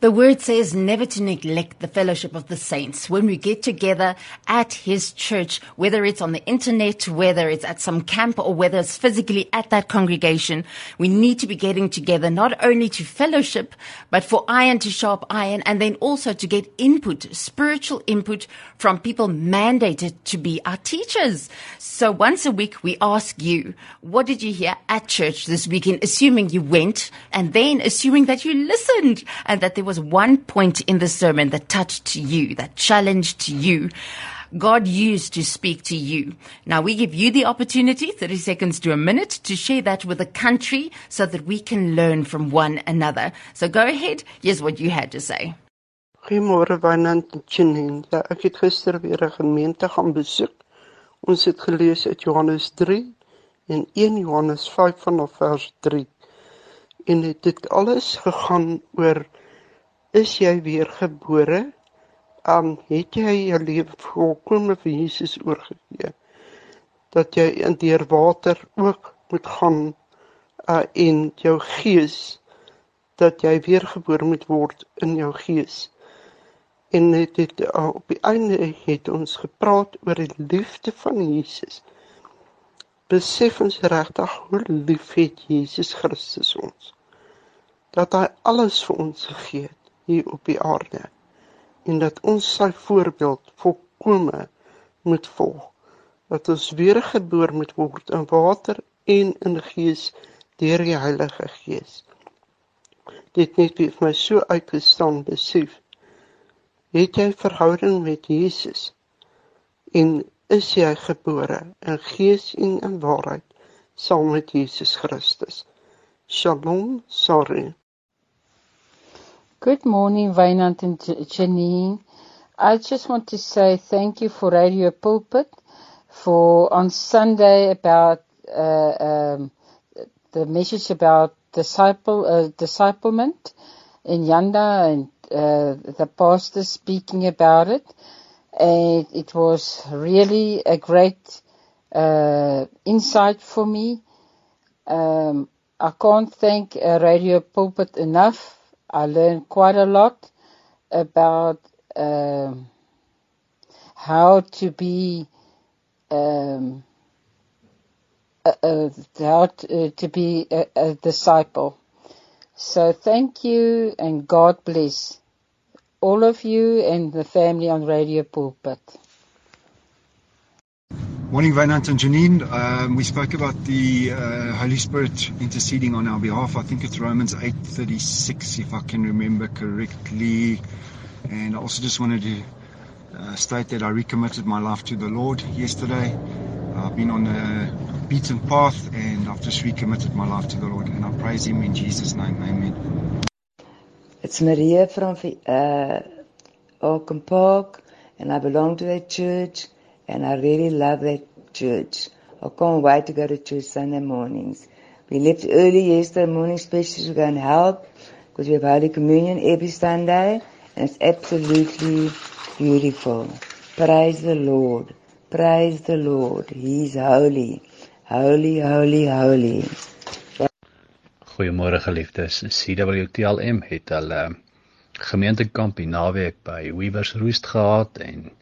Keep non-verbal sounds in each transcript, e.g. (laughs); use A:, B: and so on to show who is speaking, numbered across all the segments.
A: The word says never to neglect the fellowship of the saints. When we get together at his church, whether it's on the internet, whether it's at some camp, or whether it's physically at that congregation, we need to be getting together not only to fellowship, but for iron to sharp iron, and then also to get input, spiritual input from people mandated to be our teachers. So once a week, we ask you, what did you hear at church this weekend, assuming you went, and then assuming that you listened, and that there was one point in the sermon that touched you, that challenged you. God used to speak to you. Now we give you the opportunity, 30 seconds to a minute, to share that with the country so that we can learn from one another. So go ahead. Here's what you had to say.
B: Goeiemôre Janine. Ja, ek het gister weer 'n gemeente gaan besoek. Ons het gelees uit Johannes 3 en 1 Johannes 5 vanaf vers 3. En dit alles gegaan oor is jy weergebore? Um het jy jou lewe volkome vir Jesus oorgegee? Dat jy in deur water ook moet gaan uh en jou gees dat jy weergebore moet word in jou gees. En dit het uh, op die einde het ons gepraat oor die liefde van Jesus. Besef ons regtig hoe lief het Jesus Christus ons dat hy alles vir ons gegee het hier op die aarde. En dat ons sy voorbeeld volkome moet volg. Dat ons weergebore moet word in water en in gees deur die Heilige Gees. Dit net vir my so uitgestaan besef. Het jy verhouding met Jesus? En is jy gebore in gees en in waarheid saam met Jesus Christus? Shalom sorry
C: Good morning, Wynand and Janine. I just want to say thank you for Radio Pulpit for on Sunday about uh, um, the message about disciple uh, disciplement in Yanda and uh, the pastor speaking about it. And it was really a great uh, insight for me. Um, I can't thank uh, Radio Pulpit enough I learned quite a lot about um, how to be um, uh, uh, how to, uh, to be a, a, disciple. So thank you and God bless all of you and the family on Radio Pulpit.
D: Morning, Wynand and Janine. Um, we spoke about the uh, Holy Spirit interceding on our behalf. I think it's Romans 8:36, if I can remember correctly. And I also just wanted to uh, state that I recommitted my life to the Lord yesterday. I've been on a beaten path, and I've just recommitted my life to the Lord, and I praise Him in Jesus' name. Amen.
E: It's Maria from uh, Oakham Park, and I belong to that church and I really love that church. I can't wait to go to church Sunday mornings. We left early yesterday morning, especially to go and help, because we have Holy Communion every Sunday, and it's absolutely beautiful. Praise the Lord. Praise the Lord. He's holy. Holy, holy, holy.
F: Goeiemôre geliefdes. CWTLM het hulle gemeentekamp die naweek by Weavers Roost gehad en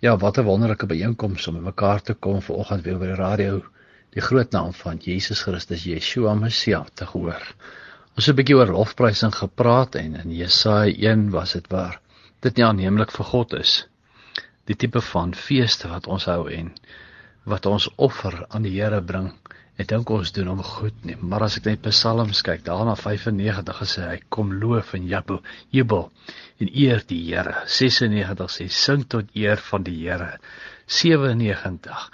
F: Ja, wat 'n wonderlike byeenkoms om mekaar te kom vanoggend weer by die radio. Die groot naam van Jesus Christus, Yeshua Messia te hoor. Ons het 'n bietjie oor lofprysing gepraat en in Jesaja 1 was dit waar dit nie aanneemlik vir God is. Die tipe van feeste wat ons hou en wat ons offer aan die Here bring Ek dink ons doen hom goed nie, maar as ek net Psalms kyk, daarna 95 gesê hy kom loof en jubel, jubel en eer die Here. 96 sê sing tot eer van die Here. 97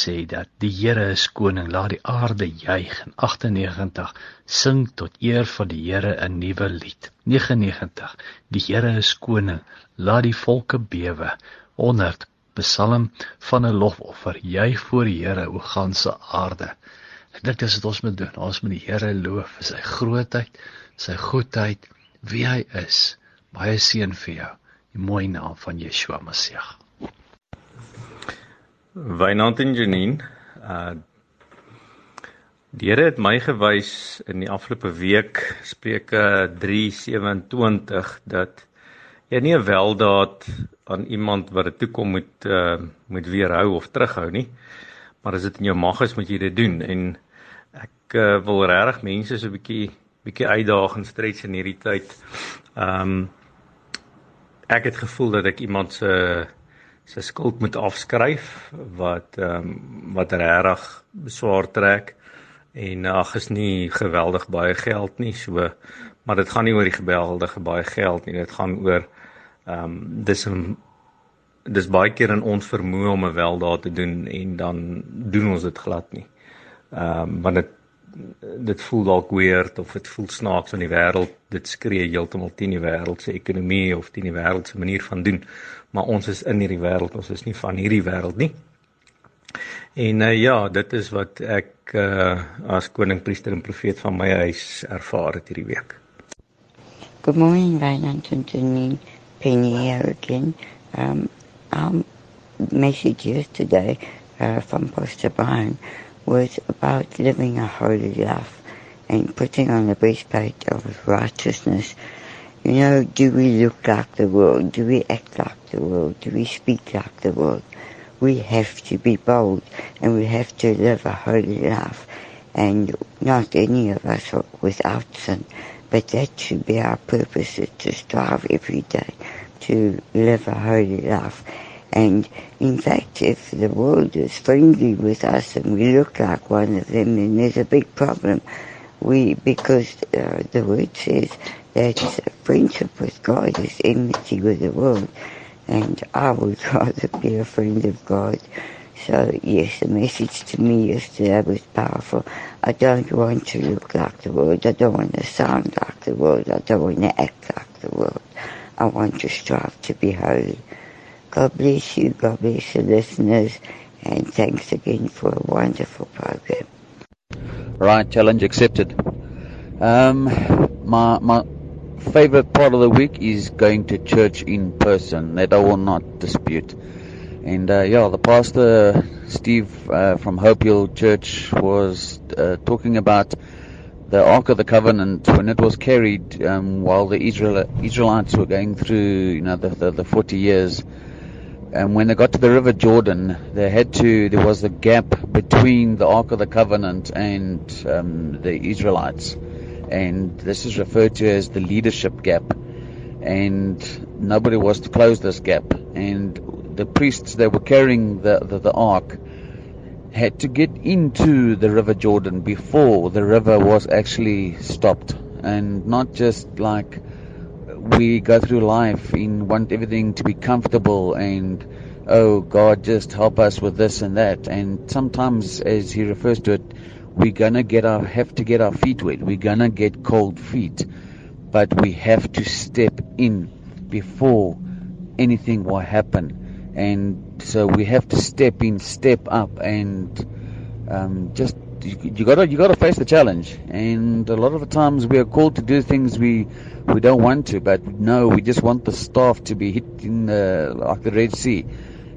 F: sê dat die Here is koning, laat die aarde juig en 98 sing tot eer van die Here 'n nuwe lied. 99 die Here is koning, laat die volke bewe. 100 Psalm van 'n lofoffer, juig voor die Here o ganse aarde. Ek dink dis wat ons moet doen. Ons moet die Here loof vir sy grootheid, sy goedheid, wie hy is. Baie seën vir jou. Die mooi naam van Yeshua Messia.
G: Wynand en Janine, uh Die Here het my gewys in die afgelope week Spreuke 3:27 dat jy nie 'n weldaad aan iemand wat dit toekom moet uh, moet weerhou of terughou nie. Maar as dit in jou mag is, moet jy dit doen en uh, wil regtig mense so 'n bietjie bietjie uitdaag en stretch in hierdie tyd. Ehm um, ek het gevoel dat ek iemand se se skuld moet afskryf wat ehm um, wat regtig swaar trek en ag is nie geweldig baie geld nie so maar dit gaan nie oor die geweldige baie geld nie dit gaan oor ehm um, dis 'n dis baie keer in ons vermoë om 'n weldaad te doen en dan doen ons dit glad nie. Ehm um, want dit dit voel dalk weird of dit voel snaaks in die wêreld. Dit skree heeltemal teen die wêreld se ekonomie of teen die wêreld se manier van doen. Maar ons is in hierdie wêreld ons is nie van hierdie wêreld nie. En uh, ja dit is wat ek uh, as koning priester en profeet van my huis ervaar het hierdie week.
H: Good morning Reinhard and Janine Penny here again. Um, our message yesterday uh, from Pastor Brian was about living a holy life and putting on the breastplate of righteousness. You know, do we look like the world? Do we act like the world? Do we speak like the world? We have to be bold and we have to live a holy life. And not any of us are without sin, but that should be our purpose is to strive every day to live a holy life and in fact, if the world is friendly with us and we look like one of them, then there's a big problem. We, because uh, the word says that friendship with God is enmity with the world. And I would (laughs) rather be a friend of God. So yes, the message to me yesterday was powerful. I don't want to look like the world. I don't want to sound like the world. I don't want to act like the world. I want to strive to be holy. God bless you, God bless the listeners, and thanks again for a wonderful program.
I: Right, challenge accepted. Um, my my favorite part of the week is going to church in person. That I will not dispute. And uh, yeah, the pastor Steve uh, from Hope Hill Church was uh, talking about the Ark of the Covenant when it was carried um, while the Israel, Israelites were going through, you know, the, the, the 40 years and when they got to the river Jordan, they had to. There was a gap between the Ark of the Covenant and um, the Israelites, and this is referred to as the leadership gap. And nobody was to close this gap. And the priests that were carrying the, the, the ark had to get into the river Jordan before the river was actually stopped, and not just like we go through life in want everything to be comfortable and oh God just help us with this and that. And sometimes as he refers to it we're gonna get our have to get our feet wet. We're gonna get cold feet. But we have to step in before anything will happen. And so we have to step in step up and um, just you, you gotta you gotta face the challenge and a lot of the times we are called to do things we we don't want to, but no, we just want the staff to be hit in the, like the Red Sea,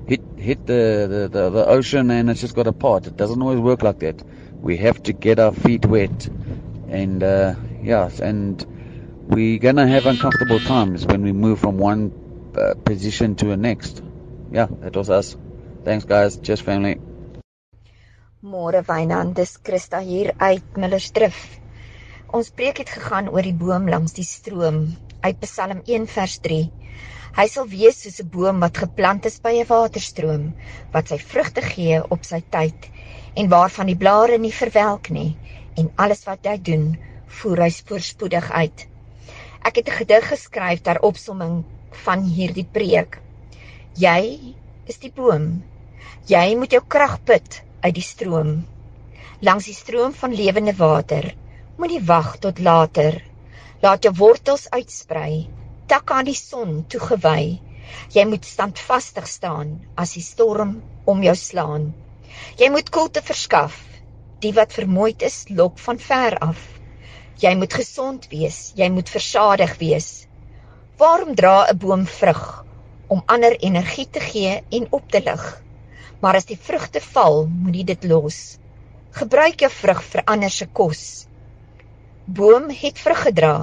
I: hit hit the, the, the, the ocean and it's just got a part. It doesn't always work like that. We have to get our feet wet, and uh, yeah, and we're gonna have uncomfortable times when we move from one uh, position to the next. Yeah, that was us. Thanks, guys. Just family.
J: Môre Wynand, dis Christa hier uit Millerstrif. Ons preek het gegaan oor die boom langs die stroom uit Psalm 1 vers 3. Hy sal wees soos 'n boom wat geplant is by 'n waterstroom wat sy vrugte gee op sy tyd en waarvan die blare nie verwelk nie en alles wat hy doen, voer hy voorspoedig uit. Ek het 'n gedig geskryf ter opsomming van hierdie preek. Jy is die boom. Jy moet jou krag put uit die stroom. Langs die stroom van lewende water Moenie wag tot later. Laat jou wortels uitsprei, takke aan die son toegewy. Jy moet standvastig staan as die storm om jou slaan. Jy moet koelte verskaf. Die wat vermoeid is, lok van ver af. Jy moet gesond wees, jy moet versadig wees. Waarom dra 'n boom vrug? Om ander energie te gee en op te lig. Maar as die vrugte val, moet jy dit los. Gebruik jou vrug vir ander se kos. Boom het vrug gedra,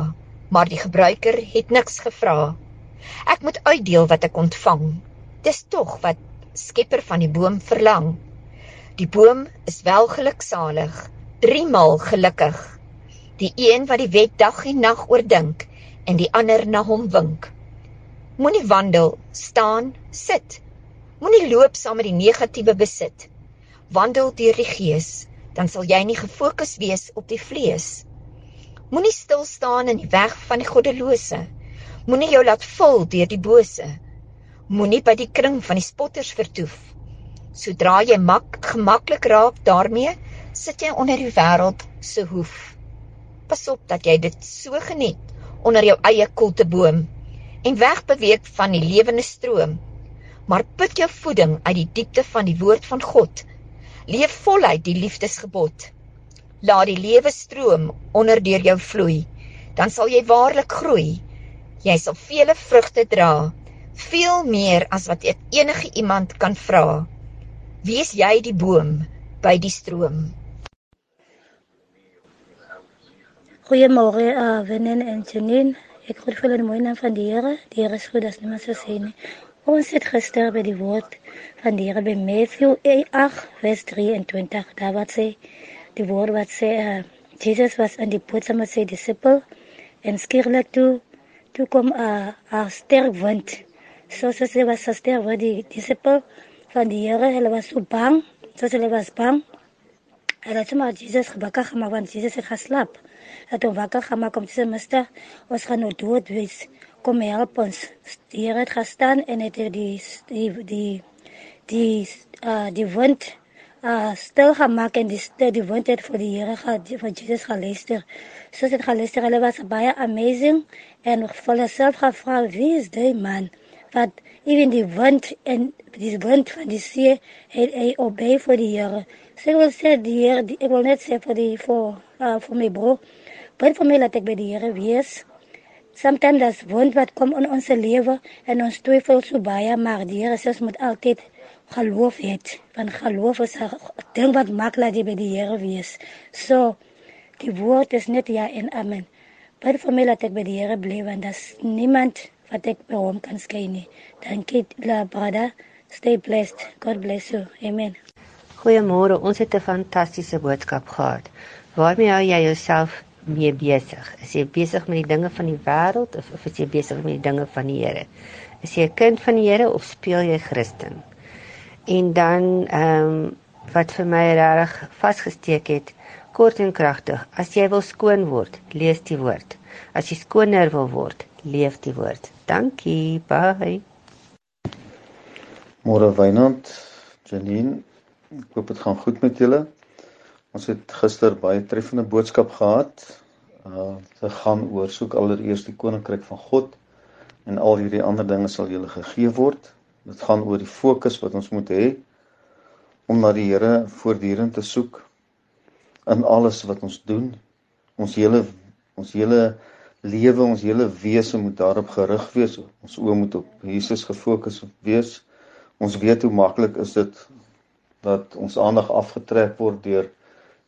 J: maar die gebruiker het niks gevra. Ek moet uitdeel wat ek ontvang. Dis tog wat Skepper van die boom verlang. Die boom is wel geluksalig, drie maal gelukkig. Die een wat die wet dag en nag oordink en die ander na hom wink. Moenie wandel, staan, sit. Moenie loop saam met die negatiewe besit. Wandel deur die gees, dan sal jy nie gefokus wees op die vlees. Moenie stil staan in die weg van die goddelose. Moenie jou laat vul deur die bose. Moenie by die kring van die spotters vertoef. Sodra jy mak gemaklik raak daarmee, sit jy onder die wêreld se hoef. Pas op dat jy dit so geniet onder jou eie koelteboom en wegbeweeg van die lewende stroom. Maar put jou voeding uit die diepte van die woord van God. Leef voluit die liefdesgebod. Laat die lewe stroom onder deur jou vloei, dan sal jy waarlik groei. Jy sal vele vrugte dra, veel meer as wat enige iemand kan vra. Wees jy die boom by die stroom.
K: Goeiemôre, uh, Wennen en Janine. Ek groet vir julle mooi naam van die Here. Die Here is goed as niemand se sê nie. Ons het gister by die woord van die Here by Matthew 8 vers 23 daar wat sê die woord wat sê uh, Jesus was in die saam met sy disipel en skielik toe toe kom 'n uh, 'n sterk wind. So so sê was 'n sterk die disipel van die Here, hulle was so bang, so hulle was bang. Hulle het maar Jesus gebakke gemaak want Jesus het geslaap. Het hom wakker gemaak om te sê, "Mister, ons gaan nou dood wees. Kom help ons." Die Here het gestaan en het die die die die die, uh, die wind uh stil gemaak en die stil die wind het vir die Here gehad vir Jesus geluister. Soos dit geluister, hulle was baie amazing en vir hulself gevra wie is die man wat even die wind en die wind van die see het hy obey vir die Here. Sê wil sê die Here, ek wil net sê vir die vir uh, vir my bro, baie vir my laat ek by die Here wees. Sometimes das wind wat kom in ons lewe en ons twyfel so baie maar die Here sê ons moet altyd geloof het. Want geloof is 'n ding wat maak dat jy by die Here wees. So die woord is net ja en amen. Baie vir my laat ek by die Here bly want daar's niemand wat ek by hom kan skei nie. Dankie la brada. Stay blessed. God bless you. Amen.
L: Goeiemôre. Ons het 'n fantastiese boodskap gehad. Waarmee hou jy jouself mee besig? Is jy besig met die dinge van die wêreld of, of is jy besig met die dinge van die Here? Is jy 'n kind van die Here of speel jy Christen? En dan ehm um, wat vir my regtig vasgesteek het, kort en kragtig. As jy wil skoon word, lees die woord. As jy skoner wil word, leef die woord. Dankie. Bye.
M: Môre Wynand, Janine, ek hoop dit gaan goed met julle. Ons het gister baie treffende boodskap gehad. Uh dit gaan oor soek allereers die koninkryk van God en al hierdie ander dinge sal julle gegee word. Dit gaan oor die fokus wat ons moet hê om na die Here voortdurend te soek in alles wat ons doen. Ons hele ons hele lewe, ons hele wese moet daarop gerig wees. Ons oë moet op Jesus gefokus wees. Ons weet hoe maklik is dit dat ons aandag afgetrek word deur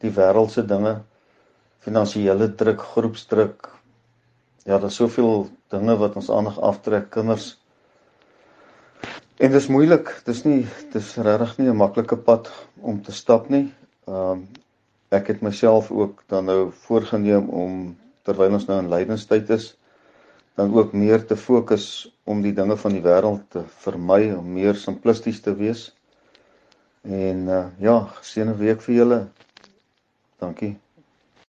M: die wêreldse dinge, finansiële druk, groepsdruk. Ja, daar's soveel dinge wat ons aandag aftrek, kinders En dis moeilik. Dis nie dis regtig nie 'n maklike pad om te stap nie. Ehm um, ek het myself ook dan nou voorgenem om terwyl ons nou in lydenstyd is, dan ook meer te fokus om die dinge van die wêreld te vermy, om meer simplisties te wees. En uh, ja, seëne week vir julle. Dankie.